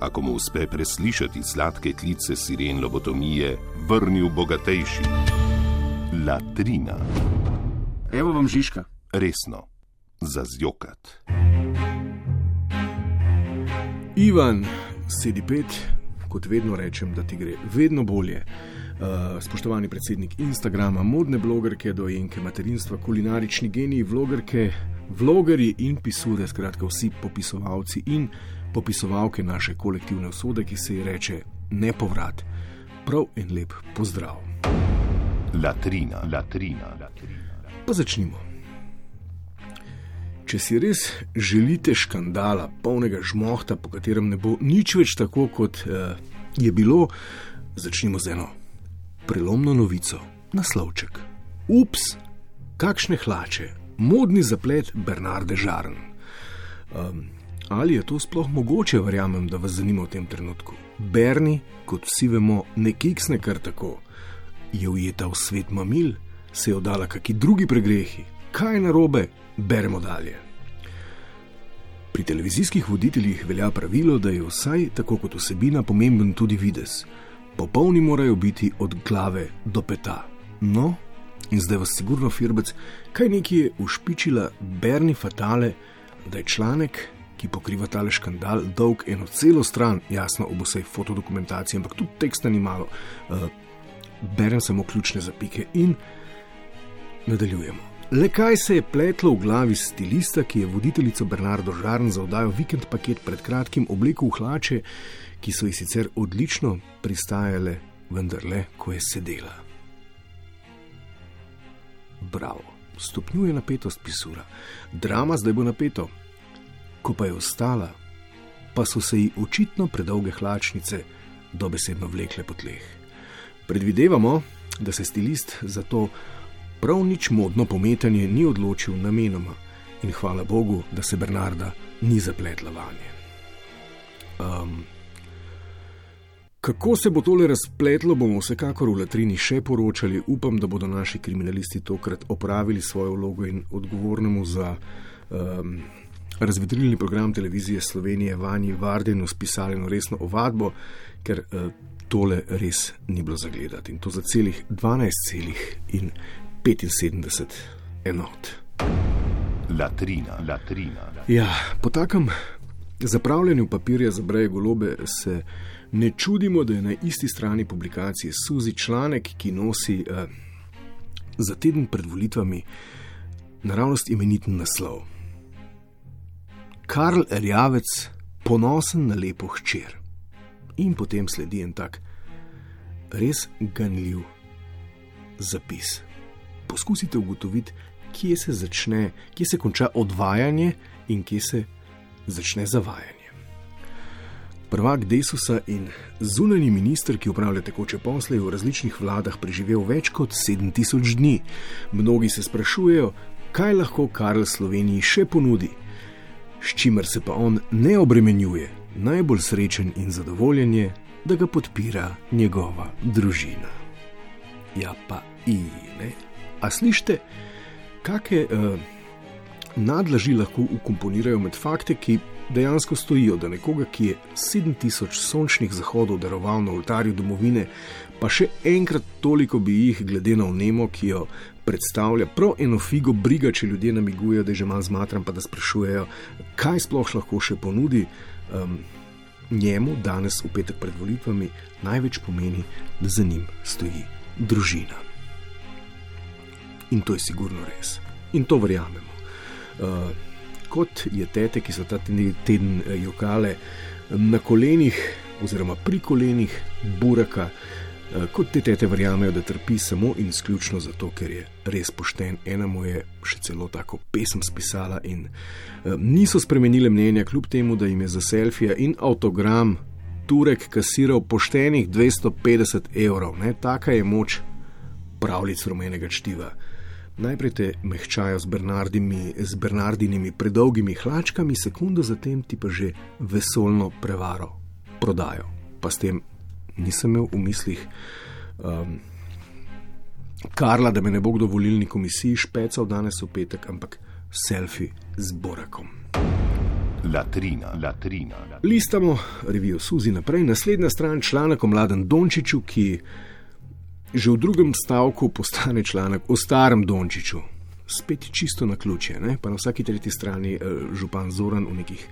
ako mu uspe preslišati sladke klice siren lobotomije, vrnil bogatejši. Latrina. Evo vam Žižka. Resno, za zjokat. Ivan, sedi pet, kot vedno rečem, da ti gre vedno bolje. Uh, spoštovani predsednik Instagrama, modne blogerke, dojenke materinstva, kulinarični geniji, vlogerke, vlogeri in pisure, skratka vsi popisovalci in popisovalke naše kolektivne usode, ki se ji reče nepovrat. Prav in lep pozdrav. Latrina, latrina, latrina. Pa začnimo. Če si res želite škandala, polnega žmohta, po katerem ne bo nič več tako, kot uh, je bilo, začnimo z eno prelomno novico, naslovček. Ups, kakšne hlače, modni zaplet Bernarde Žarn. Um, ali je to sploh mogoče, verjamem, da vas zanima v tem trenutku? Berni, kot vsi vemo, ne kiksne kar tako. Je ujeta v svet mamil, se je oddala kakšni drugi pregrehi, kaj je narobe, beremo dalje. Pri televizijskih voditeljih velja pravilo, da je vsaj tako kot vsebina pomemben tudi videz. Popolni morajo biti od glave do peta. No, in zdaj vas sigurno firbec, kaj neki je ušpičila Berni Fatale, da je članek, ki pokriva tale škandal, dolg eno celo stran, jasno, ob vsej fotodokumentaciji, ampak tudi teksta ni malo. Uh, berem samo ključne zapike in nadaljujemo. Le kaj se je pletlo v glavi stilista, ki je voditeljico Bernardo Žarn za oddajo Vikend paket pred kratkim oblekel v hlače, ki so ji sicer odlično pristajale, vendar le, ko je sedela. Bravo, stopnjuje napetost pisura, drama zdaj bo napeto. Ko pa je ostala, pa so se ji očitno predolge hlačnice dobesedno vlekle po tleh. Predvidevamo, da se stilist za to prav nič modno pometanje ni odločil namenoma in hvala Bogu, da se Bernarda ni zapletla vanje. Um, kako se bo tole razpletlo, bomo vsekakor v Latrini še poročali. Upam, da bodo naši kriminalisti tokrat opravili svojo vlogo in odgovornemu za um, razvedrilni program televizije Slovenije Vanji Vardenu spisali eno resno ovadbo, ker uh, tole res ni bilo zagledati in to za celih 12 celih in 75 enot. Latrina, latrina. Ja, po takem zapravljanju papirja za breje golobe se ne čudimo, da je na isti strani publikacije Suzi članek, ki nosi eh, za teden pred volitvami naravnost imeniten naslov. Karl Rjavec, ponosen na lepo hčer. In potem sledi en tak res ganljiv zapis poskusite ugotoviti, kje se začne, kje se konča odvajanje in kje se začne zavajanje. Prvak Desusa in zunani minister, ki upravlja tekoče posle, je v različnih vladah preživel več kot 7000 dni. Mnogi se sprašujejo, kaj lahko Karl Sloveniji še ponudi, s čimer se pa on ne obremenjuje. Najbolj srečen in zadovoljen je, da ga podpira njegova družina. Ja, pa ine. A slište, kakšne uh, nadlaži lahko ukomponirajo med fakte, ki dejansko stojijo, da nekoga, ki je 7000 sončnih zahodov daroval na oltarju domovine, pa še enkrat toliko bi jih, glede na vnemo, ki jo predstavlja, prav eno figo briga, če ljudje namigujejo, da je že malo zmatran, pa da sprašujejo, kaj sploh lahko še ponudi. Um, Njemu danes, v petek pred volitvami, največ pomeni, da za njim stoji družina. In to je sigurno res. In to verjamemo. Uh, kot je tete, ki so ta teden eh, jokale na kolenih, oziroma pri kolenih Buraka, uh, kot te tete verjamejo, da trpi samo in izključno zato, ker je res pošten. Ena mu je še celo tako pesem spisala in niso spremenile mnenja, kljub temu, da jim je za selfije in avtogram Turek kasiral poštenih 250 evrov. Ne? Taka je moč pravljic rumenega čtiva. Najprej te mehčajo z, z Bernardinimi predolgimi hlačkami, sekundo zatem ti pa že vesolno prevaro prodajo. Pa s tem nisem imel v mislih um, Karla, da me ne bo kdo volilni komisiji špecal danes v petek, ampak selfi z Borakom. Latrina, latrina. Listamo revijo Suzi naprej, naslednja stran članek o mladem Dončiću, ki že v drugem stavku postane članek o starem Dončiću. Spet čisto na ključe, ne? pa na vsaki tretji strani eh, župan Zoran v nekih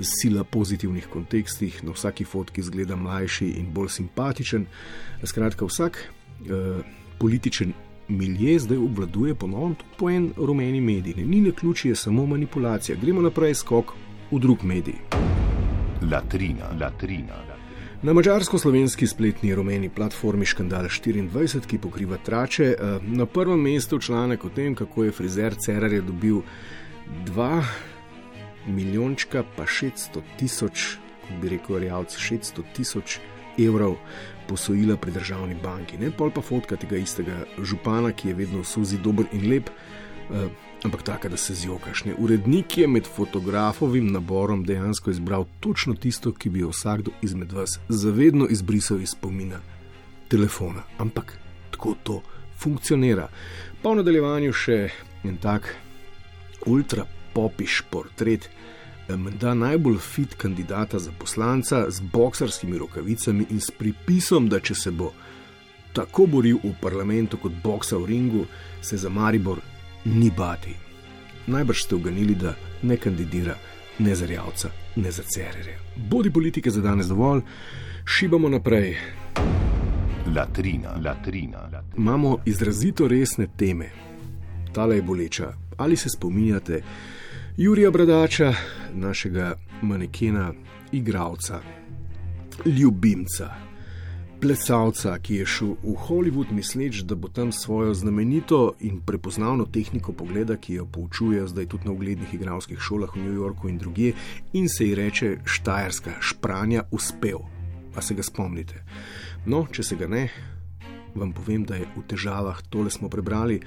sila pozitivnih kontekstih, na vsaki fotki zgleda mlajši in bolj simpatičen. Skratka, vsak eh, političen milje zdaj obvladuje ponovno tudi po en rumeni medij. Ne? Ni na ključi, je samo manipulacija. Gremo naprej, skok v drug medij. Latrina, latrina. Na mačarsko-slovenski spletni rumeni platformi Škandal 24, ki pokriva trače, eh, na prvem mestu članek o tem, kako je frizer Cerar dobil 2 milijončka, pa 600 tisoč, kot bi rekel, rejavc 600 tisoč evrov posojila pri državni banki. Ne pol pa fotka tega istega župana, ki je vedno v suzi dober in lep, ampak taka, da se zjokaš. Ne? Urednik je med fotografovim naborom dejansko izbral točno tisto, ki bi jo vsakdo izmed vas zavedno izbrisal iz spomina telefona. Ampak tako to funkcionira. Pa v nadaljevanju še en tak ultra popiš portret menda najbolj fit kandidata za poslanca z boksarskimi rokavicami in s pripisom, da če se bo tako boril v parlamentu kot boksa v ringu, se za Maribor ni bati. Najbrž ste uganili, da ne kandidira ne za Rjavca, ne za Cerere. Bodi politike za danes dovolj, šibamo naprej. Latrina, latrina, latrina. Imamo izrazito resne teme. Tale je boleča. Ali se spominjate? Jurija Bradača, našega manekena, igralca, ljubimca, plesalca, ki je šel v Hollywood, misleč, da bo tam svojo znamenito in prepoznavno tehniko pogleda, ki jo poučujejo zdaj tudi na uglednih igralskih šolah v New Yorku in druge, in se ji reče Štajerska špranja, uspel. Pa se ga spomnite. No, če se ga ne. Vam povem, da je v težavah, tole smo prebrali,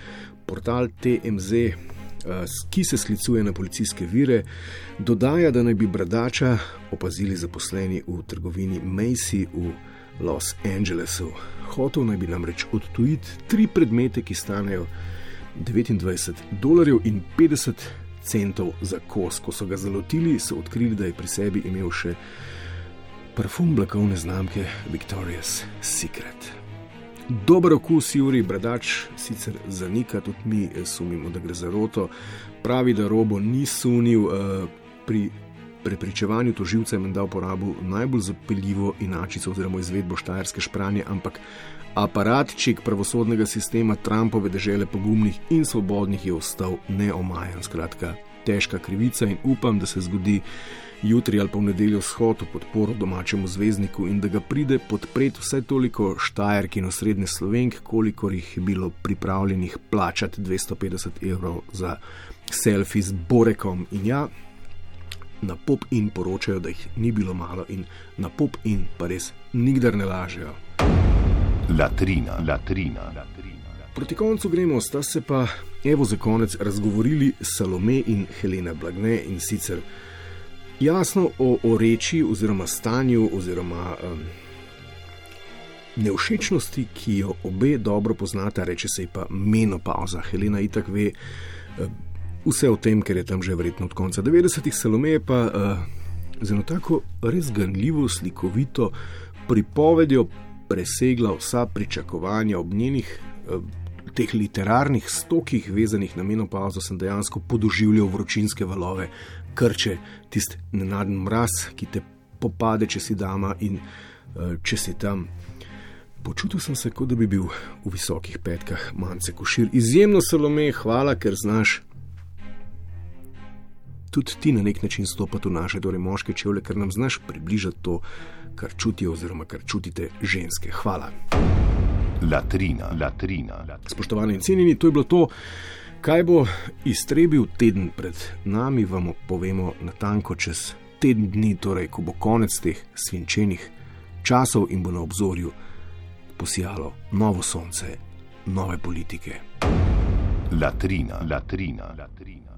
portal TMZ, Eh, ki se sklicuje na policijske vire, dodaja, da naj bi bradača opazili zaposleni v trgovini Macy v Los Angelesu. Hotel naj bi namreč odtujiti tri predmete, ki stanejo 29 dolarjev in 50 centov za kos. Ko so ga zalotili, so odkrili, da je pri sebi imel še parfum blagovne znamke Victoria's Secret. Dober okus, Juri Bradač, sicer zanika, tudi mi sumimo, da gre za roto. Pravi, da robo ni sunil, eh, pri prepričevanju toživca je menda uporabil najbolj zapeljivo inačico oziroma izvedbo štajerske špranje, ampak aparatčik pravosodnega sistema Trumpove države pogumnih in svobodnih je ostal neomajen. Skratka, težka krivica in upam, da se zgodi jutri ali pa v nedeljo shod v podporo domačemu zvezdniku in da ga pride podpreti vse toliko štajerk in osrednje slovenk, kolikor jih je bilo pripravljenih plačati 250 evrov za selfi z Borekom. In ja, na pop in poročajo, da jih ni bilo malo in na pop in pa res nikdar ne lažejo. Latrina, latrina, latrina. Proti koncu gremo, sta se pa, evo za konec, razgovorili Salome in Helena Blagne in sicer jasno o, o reči oziroma stanju oziroma um, neušečnosti, ki jo obe dobro poznata, reče se ji pa menopauza. Helena itak ve uh, vse o tem, ker je tam že verjetno od konca 90-ih, Salome pa uh, z eno tako res ganljivo, slikovito pripovedjo presegla vsa pričakovanja ob njenih. Uh, Teh literarnih stokih, vezanih na menopauzo, sem dejansko podoživljal vročinske valove, krče, tisti nenaden mraz, ki te popade, če si dama in uh, če si tam. Počutil sem se, kot da bi bil v visokih petkah, manjce košir. Izjemno salome, hvala, ker znaš. Tudi ti na nek način stopati v naše, torej moške čevlje, ker nam znaš približati to, kar čutijo, oziroma kar čutite ženske. Hvala. Latrina, latrina. latrina. Spoštovani in cenjeni, to je bilo to. Kaj bo iztrebil teden pred nami, vam povemo na tanko čez teden dni, torej ko bo konec teh svinčenih časov in bo na obzorju posijalo novo sonce, nove politike. Latrina, latrina, latrina.